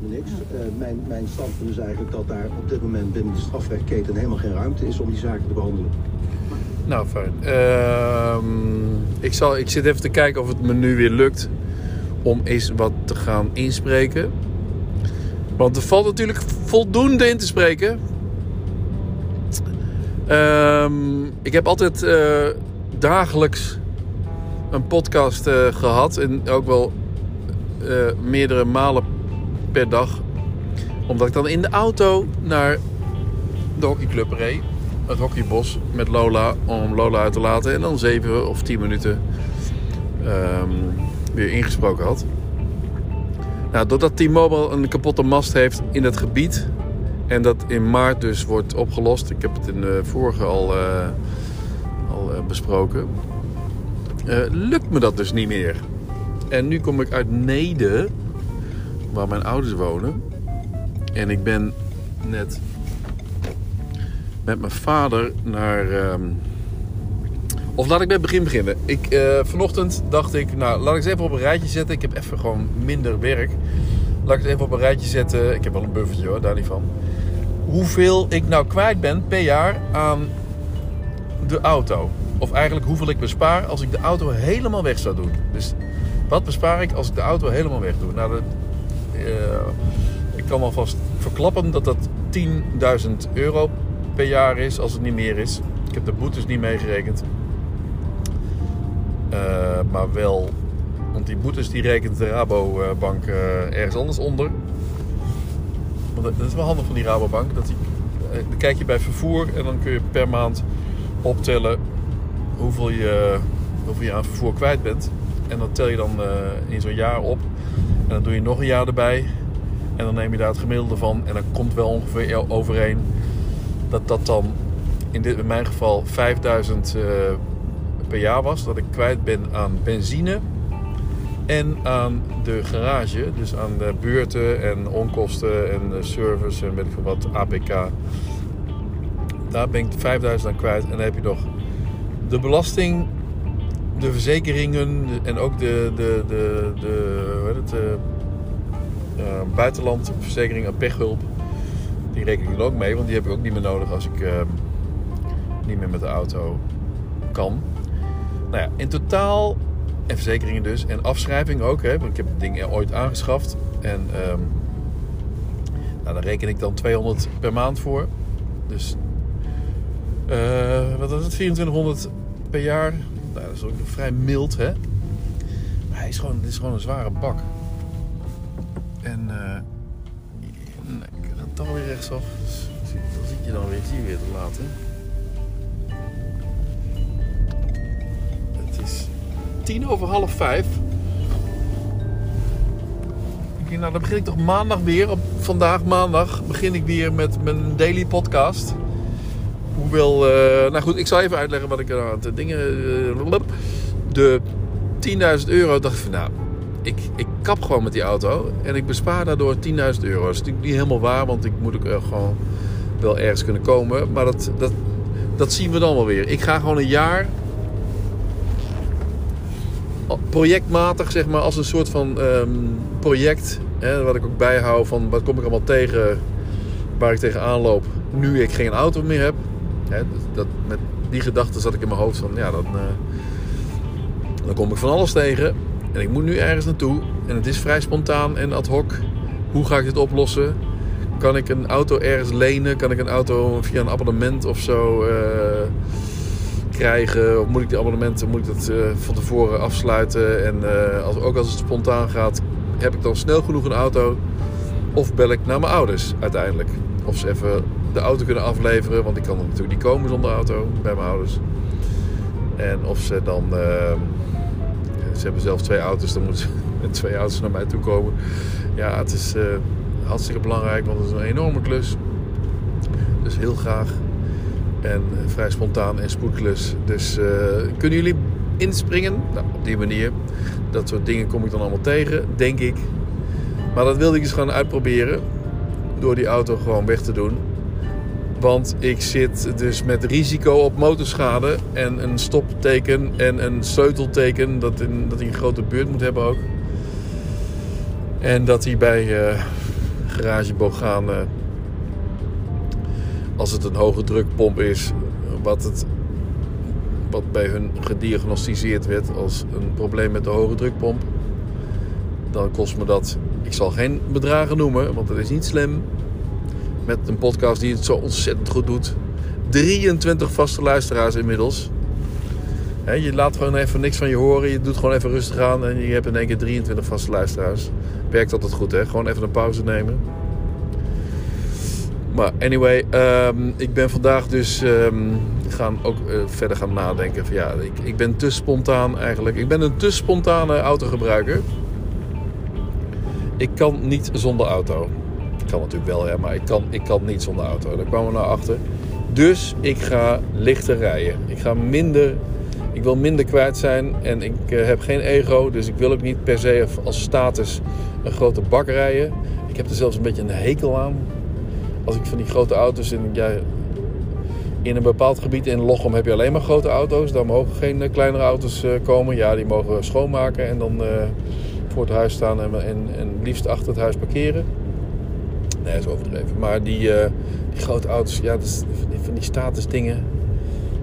niks. Uh, mijn, mijn standpunt is eigenlijk dat daar op dit moment binnen de strafrechtketen helemaal geen ruimte is om die zaken te behandelen. Nou, fijn. Uh, ik, zal, ik zit even te kijken of het me nu weer lukt om eens wat te gaan inspreken. Want er valt natuurlijk voldoende in te spreken. Um, ik heb altijd uh, dagelijks een podcast uh, gehad. En ook wel meerdere malen per dag. Omdat ik dan in de auto naar de hockeyclub reed. Het hockeybos met Lola. Om Lola uit te laten. En dan 7 of 10 minuten um, weer ingesproken had. Nou, doordat T-Mobile een kapotte mast heeft in het gebied. En dat in maart dus wordt opgelost. Ik heb het in de vorige al, uh, al uh, besproken. Uh, lukt me dat dus niet meer. En nu kom ik uit Nede, waar mijn ouders wonen. En ik ben net met mijn vader naar. Um... Of laat ik bij het begin beginnen. Ik, uh, vanochtend dacht ik, nou laat ik eens even op een rijtje zetten. Ik heb even gewoon minder werk. Laat ik het even op een rijtje zetten. Ik heb wel een buffertje hoor, daar niet van. Hoeveel ik nou kwijt ben per jaar aan de auto. Of eigenlijk hoeveel ik bespaar als ik de auto helemaal weg zou doen. Dus wat bespaar ik als ik de auto helemaal weg doe? Nou, dat, ik kan alvast verklappen dat dat 10.000 euro per jaar is, als het niet meer is. Ik heb de boetes niet meegerekend. Uh, maar wel, want die boetes die rekent de Rabobank uh, ergens anders onder. Want dat is wel handig van die Rabobank. Dat die, dan kijk je bij vervoer en dan kun je per maand optellen hoeveel je, hoeveel je aan vervoer kwijt bent. En dat tel je dan in zo'n jaar op. En dan doe je nog een jaar erbij. En dan neem je daar het gemiddelde van. En dan komt wel ongeveer overeen dat dat dan in, dit, in mijn geval 5000 uh, per jaar was. Dat ik kwijt ben aan benzine en aan de garage. Dus aan de beurten en onkosten en service en weet ik wat, APK. Daar ben ik 5000 aan kwijt. En dan heb je nog de belasting, de verzekeringen en ook de, de, de, de, het, uh, buitenlandverzekering en pechhulp. Die reken ik er ook mee, want die heb ik ook niet meer nodig als ik uh, niet meer met de auto kan. Nou ja, in totaal, en verzekeringen dus, en afschrijving ook, hè, want ik heb het ding ooit aangeschaft. En um, nou, daar reken ik dan 200 per maand voor. Dus uh, wat was het, 2400 per jaar. Dat is ook vrij mild, hè. Maar hij is gewoon, dit is gewoon een zware bak. En nee, ik ga toch weer rechtsaf. Dus, dan zit je dan weer, zie weer te laten. Het is tien over half vijf. Nou, dan begin ik toch maandag weer. Op vandaag maandag begin ik weer met mijn daily podcast. Hoewel, uh, nou goed, ik zal even uitleggen wat ik er aan het dingen. Uh, de 10.000 euro dacht ik van nou, ik, ik kap gewoon met die auto en ik bespaar daardoor 10.000 euro. Dat is natuurlijk niet helemaal waar, want ik moet ook uh, gewoon wel ergens kunnen komen. Maar dat, dat, dat zien we dan wel weer. Ik ga gewoon een jaar projectmatig, zeg maar, als een soort van um, project. Hè, wat ik ook bijhoud van wat kom ik allemaal tegen waar ik tegenaan loop nu ik geen auto meer heb. Dat, met die gedachte zat ik in mijn hoofd van ja, dan, uh, dan kom ik van alles tegen. En ik moet nu ergens naartoe. En het is vrij spontaan en ad hoc. Hoe ga ik dit oplossen? Kan ik een auto ergens lenen? Kan ik een auto via een abonnement of zo uh, krijgen? Of moet ik die abonnementen moet ik dat, uh, van tevoren afsluiten? En als, ook als het spontaan gaat, heb ik dan snel genoeg een auto? Of bel ik naar mijn ouders uiteindelijk? Of ze even de auto kunnen afleveren. Want ik kan er natuurlijk niet komen zonder auto bij mijn ouders. En of ze dan. Uh, ze hebben zelf twee auto's, dan moeten ze met twee auto's naar mij toe komen. Ja, het is uh, hartstikke belangrijk, want het is een enorme klus. Dus heel graag. En uh, vrij spontaan en spoedklus. Dus kunnen jullie inspringen? Nou, op die manier. Dat soort dingen kom ik dan allemaal tegen, denk ik. Maar dat wilde ik eens gaan uitproberen. Door die auto gewoon weg te doen. Want ik zit dus met risico op motorschade en een stopteken en een sleutelteken dat, in, dat een grote beurt moet hebben ook. En dat hij bij uh, garageboganen. Als het een hoge drukpomp is, wat, het, wat bij hun gediagnosticeerd werd als een probleem met de hoge drukpomp, dan kost me dat. Ik zal geen bedragen noemen, want dat is niet slim. Met een podcast die het zo ontzettend goed doet. 23 vaste luisteraars inmiddels. je laat gewoon even niks van je horen. Je doet gewoon even rustig aan. En je hebt in één keer 23 vaste luisteraars. Werkt altijd goed, hè? Gewoon even een pauze nemen. Maar anyway, ehm, ik ben vandaag dus um, gaan ook uh, verder gaan nadenken. Van, ja, ik, ik ben te spontaan eigenlijk. Ik ben een te spontane autogebruiker. Ik kan niet zonder auto. Ik kan natuurlijk wel, ja, maar ik kan, ik kan niet zonder auto. Daar kwamen we naar achter. Dus ik ga lichter rijden. Ik ga minder. Ik wil minder kwijt zijn en ik uh, heb geen ego, dus ik wil ook niet per se als status een grote bak rijden. Ik heb er zelfs een beetje een hekel aan. Als ik van die grote auto's in, ja, in een bepaald gebied in Lochem heb je alleen maar grote auto's. Daar mogen geen uh, kleinere auto's uh, komen. Ja, die mogen schoonmaken en dan voor het huis staan en, en, en liefst achter het huis parkeren. Nee, overdreven. Maar die, die grote auto's, ja, dat van die statusdingen.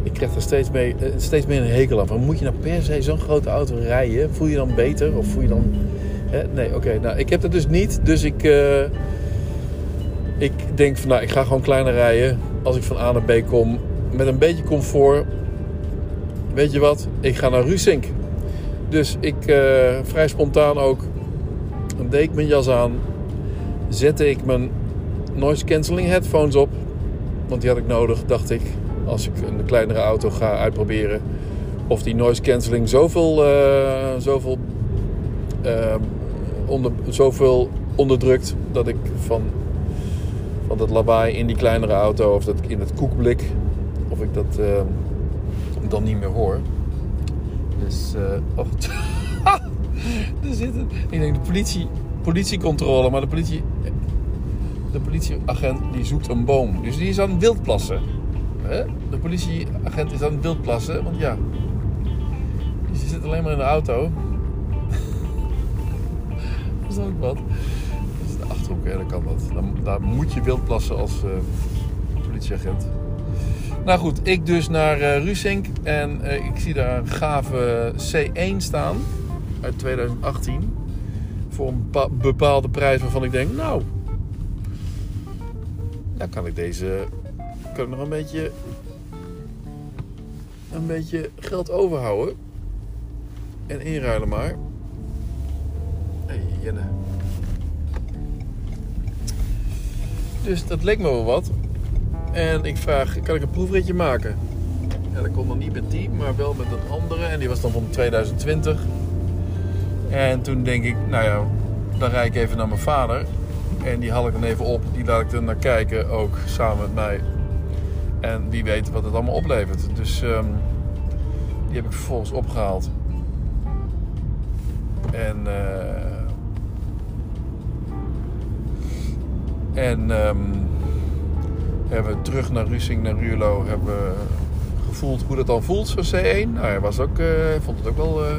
Ik krijg er steeds, mee, steeds meer een hekel aan. Moet je nou per se zo'n grote auto rijden? Voel je dan beter? Of voel je dan... Hè? Nee, oké. Nou, ik heb dat dus niet. Dus ik... Uh, ik denk van, nou, ik ga gewoon kleiner rijden. Als ik van A naar B kom. Met een beetje comfort. Weet je wat? Ik ga naar Rusink. Dus ik, vrij spontaan ook... Deed mijn jas aan. Zette ik mijn noise cancelling headphones op. Want die had ik nodig, dacht ik, als ik een kleinere auto ga uitproberen. Of die noise cancelling zoveel, uh, zoveel, uh, onder, zoveel onderdrukt dat ik van, van dat lawaai in die kleinere auto of dat in het koekblik, of ik dat uh, dan niet meer hoor. Dus, oh, er zit een, ik denk de politie, politiecontrole, maar de politie de politieagent die zoekt een boom. Dus die is aan het wildplassen. De politieagent is aan het wildplassen, want ja. Dus zit alleen maar in de auto. dat is ook wat. Dat is de achterhoek, ja, dan kan dat. Dan, daar moet je wildplassen als uh, politieagent. Nou goed, ik dus naar uh, Rusink en uh, ik zie daar een gave C1 staan uit 2018 voor een bepaalde prijs waarvan ik denk, nou, dan kan ik deze kan ik nog een beetje een beetje geld overhouden en inruilen maar. Hey, Jenne. Dus dat leek me wel wat. En ik vraag, kan ik een proefritje maken? Ja, dat kon dan niet met die, maar wel met een andere. En die was dan van 2020. En toen denk ik, nou ja, dan rijd ik even naar mijn vader. En die haal ik dan even op. Die laat ik er naar kijken, ook samen met mij. En wie weet wat het allemaal oplevert. Dus um, die heb ik vervolgens opgehaald. En, uh, en um, hebben terug naar Rusing, naar Ruurlo, hebben gevoeld hoe dat dan voelt, zo'n C1. Nou, hij was ook, uh, vond het ook wel uh,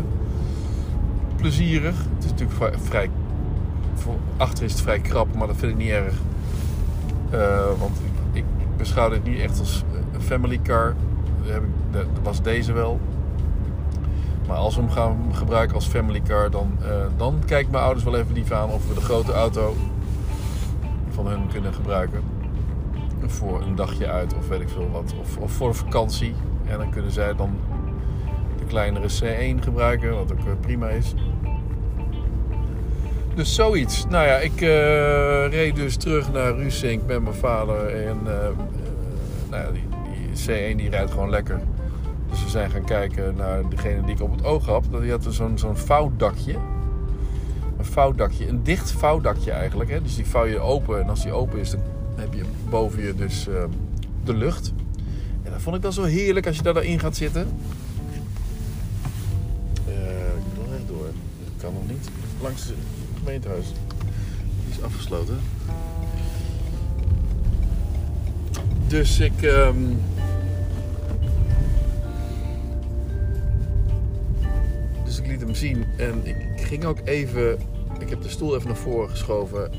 plezierig. Het is natuurlijk vrij achter is het vrij krap, maar dat vind ik niet erg. Uh, want ik, beschouw dit niet echt als een family car. Dat, was deze wel. Maar als we hem gaan gebruiken als family car, dan, uh, dan kijken mijn ouders wel even lief aan of we de grote auto van hun kunnen gebruiken. Voor een dagje uit of weet ik veel wat. Of, of voor vakantie. En dan kunnen zij dan de kleinere C1 gebruiken, wat ook eh, prima is. Dus zoiets. Nou ja, ik uh, reed dus terug naar Rusink met mijn vader. En uh, nou ja, die, die, C1 die rijdt gewoon lekker. Dus we zijn gaan kijken naar degene die ik op het oog had. Die had zo'n zo'n vouwdakje. Een vouwdakje. Een dicht vouwdakje eigenlijk. Hè? Dus die vouw je open. En als die open is, dan heb je boven je dus uh, de lucht. En dat vond ik dan zo heerlijk als je daarin gaat zitten. ik moet nog echt door. Dat kan nog niet langs Die is afgesloten. Dus ik. Um... Dus ik liet hem zien en ik ging ook even. Ik heb de stoel even naar voren geschoven.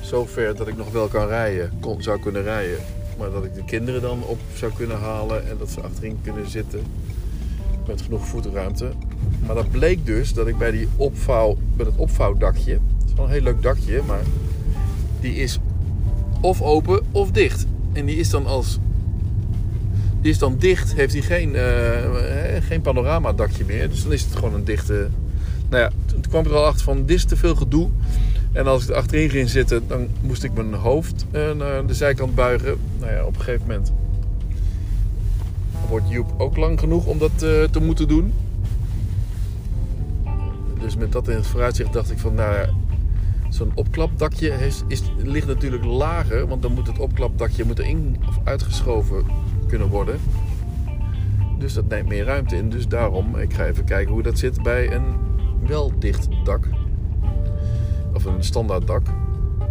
zover dat ik nog wel kan rijden, kon, zou kunnen rijden. Maar dat ik de kinderen dan op zou kunnen halen en dat ze achterin kunnen zitten met genoeg voetenruimte. Maar dat bleek dus dat ik bij die opvouw, bij het opvouwdakje, het is wel een heel leuk dakje, maar die is of open of dicht. En die is dan als die is dan dicht, heeft hij geen, uh, geen panoramadakje meer. Dus dan is het gewoon een dichte. Nou ja, toen kwam ik er al achter van: dit is te veel gedoe. En als ik er achterin ging zitten, dan moest ik mijn hoofd uh, naar de zijkant buigen. Nou ja, op een gegeven moment wordt Joep ook lang genoeg om dat te moeten doen. Dus met dat in het vooruitzicht dacht ik van, nou ja, zo'n opklapdakje is, ligt natuurlijk lager, want dan moet het opklapdakje moet erin of uitgeschoven kunnen worden. Dus dat neemt meer ruimte in. Dus daarom, ik ga even kijken hoe dat zit bij een wel dicht dak. Of een standaard dak.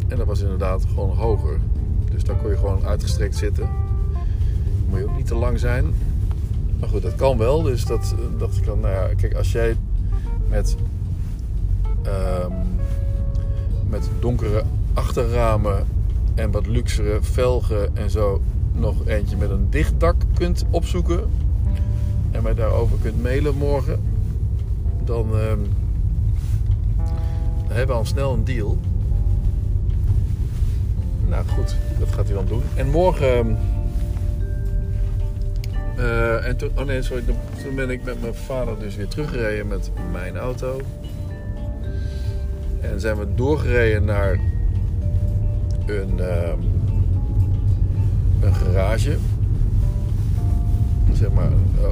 En dat was inderdaad gewoon hoger. Dus daar kon je gewoon uitgestrekt zitten. Moet je ook niet te lang zijn. Maar goed, dat kan wel. Dus dat eh, dacht ik dan, nou ja, kijk, als jij met, um, met donkere achterramen en wat luxere velgen en zo nog eentje met een dicht dak kunt opzoeken en mij daarover kunt mailen morgen, dan, dan hebben we al snel een deal. Nou goed, dat gaat hij dan doen. En morgen. Uh, en toen, oh nee, sorry, toen ben ik met mijn vader dus weer teruggereden met mijn auto. En zijn we doorgereden naar een. Uh, een garage. Zeg maar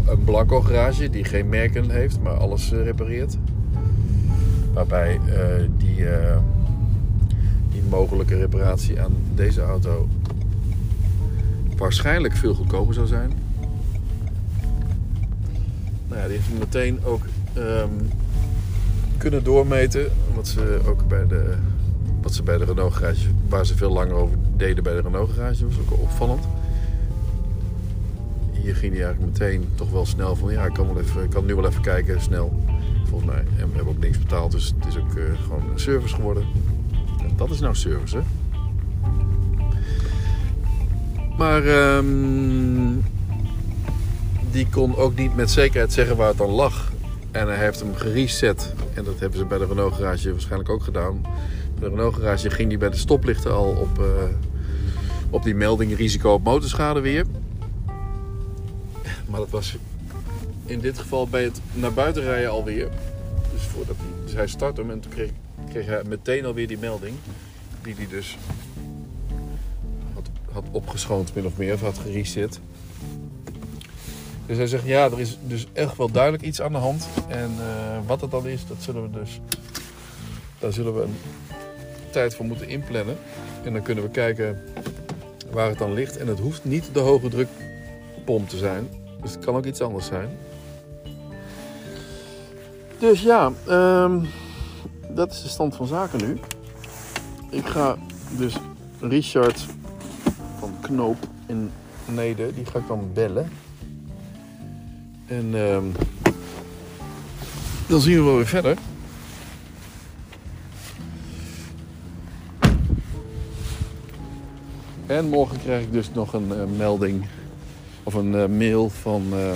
een, blanco garage die geen merken heeft, maar alles uh, repareert. Waarbij uh, die, uh, die mogelijke reparatie aan deze auto waarschijnlijk veel goedkoper zou zijn. Nou ja, die heeft meteen ook um, kunnen doormeten. Wat ze ook bij de, wat ze bij de Renault garage, waar ze veel langer over deden bij de Renault garage, was ook opvallend. Hier ging hij eigenlijk meteen toch wel snel van ja, ik kan, wel even, kan nu wel even kijken, snel. Volgens mij. En we hebben ook niks betaald, dus het is ook uh, gewoon een service geworden. En dat is nou service, hè? Maar um, die kon ook niet met zekerheid zeggen waar het dan lag. En hij heeft hem gereset. En dat hebben ze bij de Renault garage waarschijnlijk ook gedaan. Bij de Renault garage ging die bij de stoplichten al op, uh, op die melding risico op motorschade weer. Maar dat was in dit geval bij het naar buiten rijden alweer. Dus, voordat hij, dus hij start hem en toen kreeg, kreeg hij meteen alweer die melding. Die hij dus had, had opgeschoond min of meer. Of had gereset. Dus hij zegt ja, er is dus echt wel duidelijk iets aan de hand. En uh, wat het dan is, dat zullen we dus... Daar zullen we een tijd voor moeten inplannen. En dan kunnen we kijken waar het dan ligt. En het hoeft niet de hoge drukpomp te zijn. Dus het kan ook iets anders zijn. Dus ja, um, dat is de stand van zaken nu. Ik ga dus Richard van Knoop in Neder, die ga ik dan bellen. En um, dan zien we wel weer verder. En morgen krijg ik dus nog een uh, melding of een uh, mail van, uh,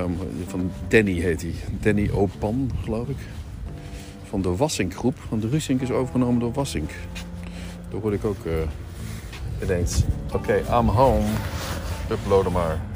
um, van Danny heet hij. Danny Opan, geloof ik. Van de Wassink groep. Want de Rusink is overgenomen door Wassink. Daar word ik ook uh, ineens. Oké, I'm home. Uploaden maar.